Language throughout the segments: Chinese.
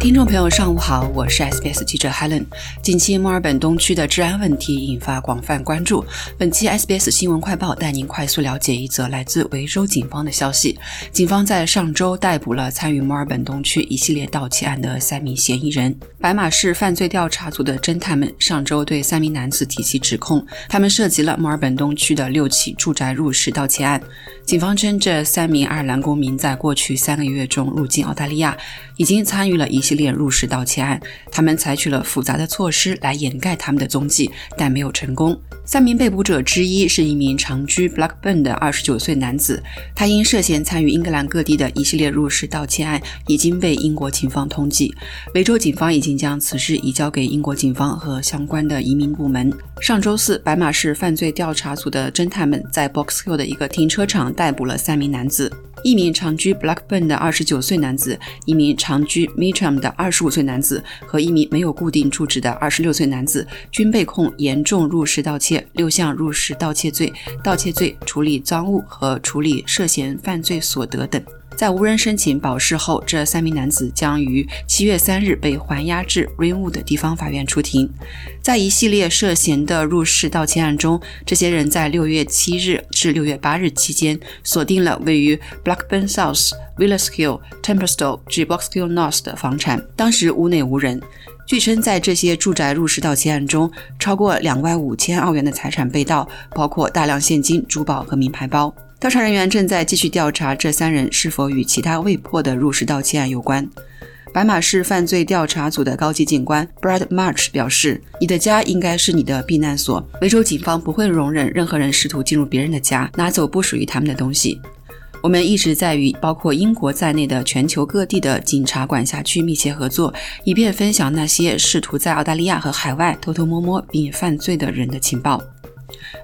听众朋友，上午好，我是 SBS 记者 Helen。近期墨尔本东区的治安问题引发广泛关注。本期 SBS 新闻快报带您快速了解一则来自维州警方的消息：警方在上周逮捕了参与墨尔本东区一系列盗窃案的三名嫌疑人。白马市犯罪调查组的侦探们上周对三名男子提起指控，他们涉及了墨尔本东区的六起住宅入室盗窃案。警方称，这三名爱尔兰公民在过去三个月中入境澳大利亚，已经参与了一系列入室盗窃案。他们采取了复杂的措施来掩盖他们的踪迹，但没有成功。三名被捕者之一是一名长居 Blackburn 的二十九岁男子，他因涉嫌参与英格兰各地的一系列入室盗窃案，已经被英国警方通缉。维州警方已经将此事移交给英国警方和相关的移民部门。上周四，白马市犯罪调查组的侦探们在 Box Hill 的一个停车场逮捕了三名男子。一名长居 Blackburn 的二十九岁男子，一名长居 Mitcham 的二十五岁男子和一名没有固定住址的二十六岁男子，均被控严重入室盗窃、六项入室盗窃罪、盗窃罪、处理赃物和处理涉嫌犯罪所得等。在无人申请保释后，这三名男子将于七月三日被还押至 Rainwood 地方法院出庭。在一系列涉嫌的入室盗窃案中，这些人在六月七日至六月八日期间锁定了位于 Blackburn South、Villas Hill、Templestowe 及 Box Hill North 的房产，当时屋内无人。据称，在这些住宅入室盗窃案中，超过两万五千澳元的财产被盗，包括大量现金、珠宝和名牌包。调查人员正在继续调查这三人是否与其他未破的入室盗窃案有关。白马市犯罪调查组的高级警官 Brad March 表示：“你的家应该是你的避难所。维州警方不会容忍任何人试图进入别人的家，拿走不属于他们的东西。我们一直在与包括英国在内的全球各地的警察管辖区密切合作，以便分享那些试图在澳大利亚和海外偷偷摸摸并犯罪的人的情报。”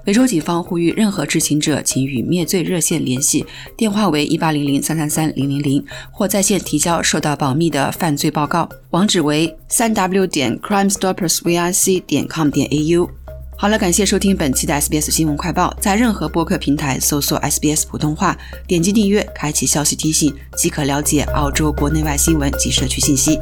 维州警方呼吁任何知情者，请与灭罪热线联系，电话为一八零零三三三零零零，或在线提交受到保密的犯罪报告。网址为三 w 点 crimestoppersvic 点 com 点 au。好了，感谢收听本期的 SBS 新闻快报，在任何播客平台搜索 SBS 普通话，点击订阅，开启消息提醒，即可了解澳洲国内外新闻及社区信息。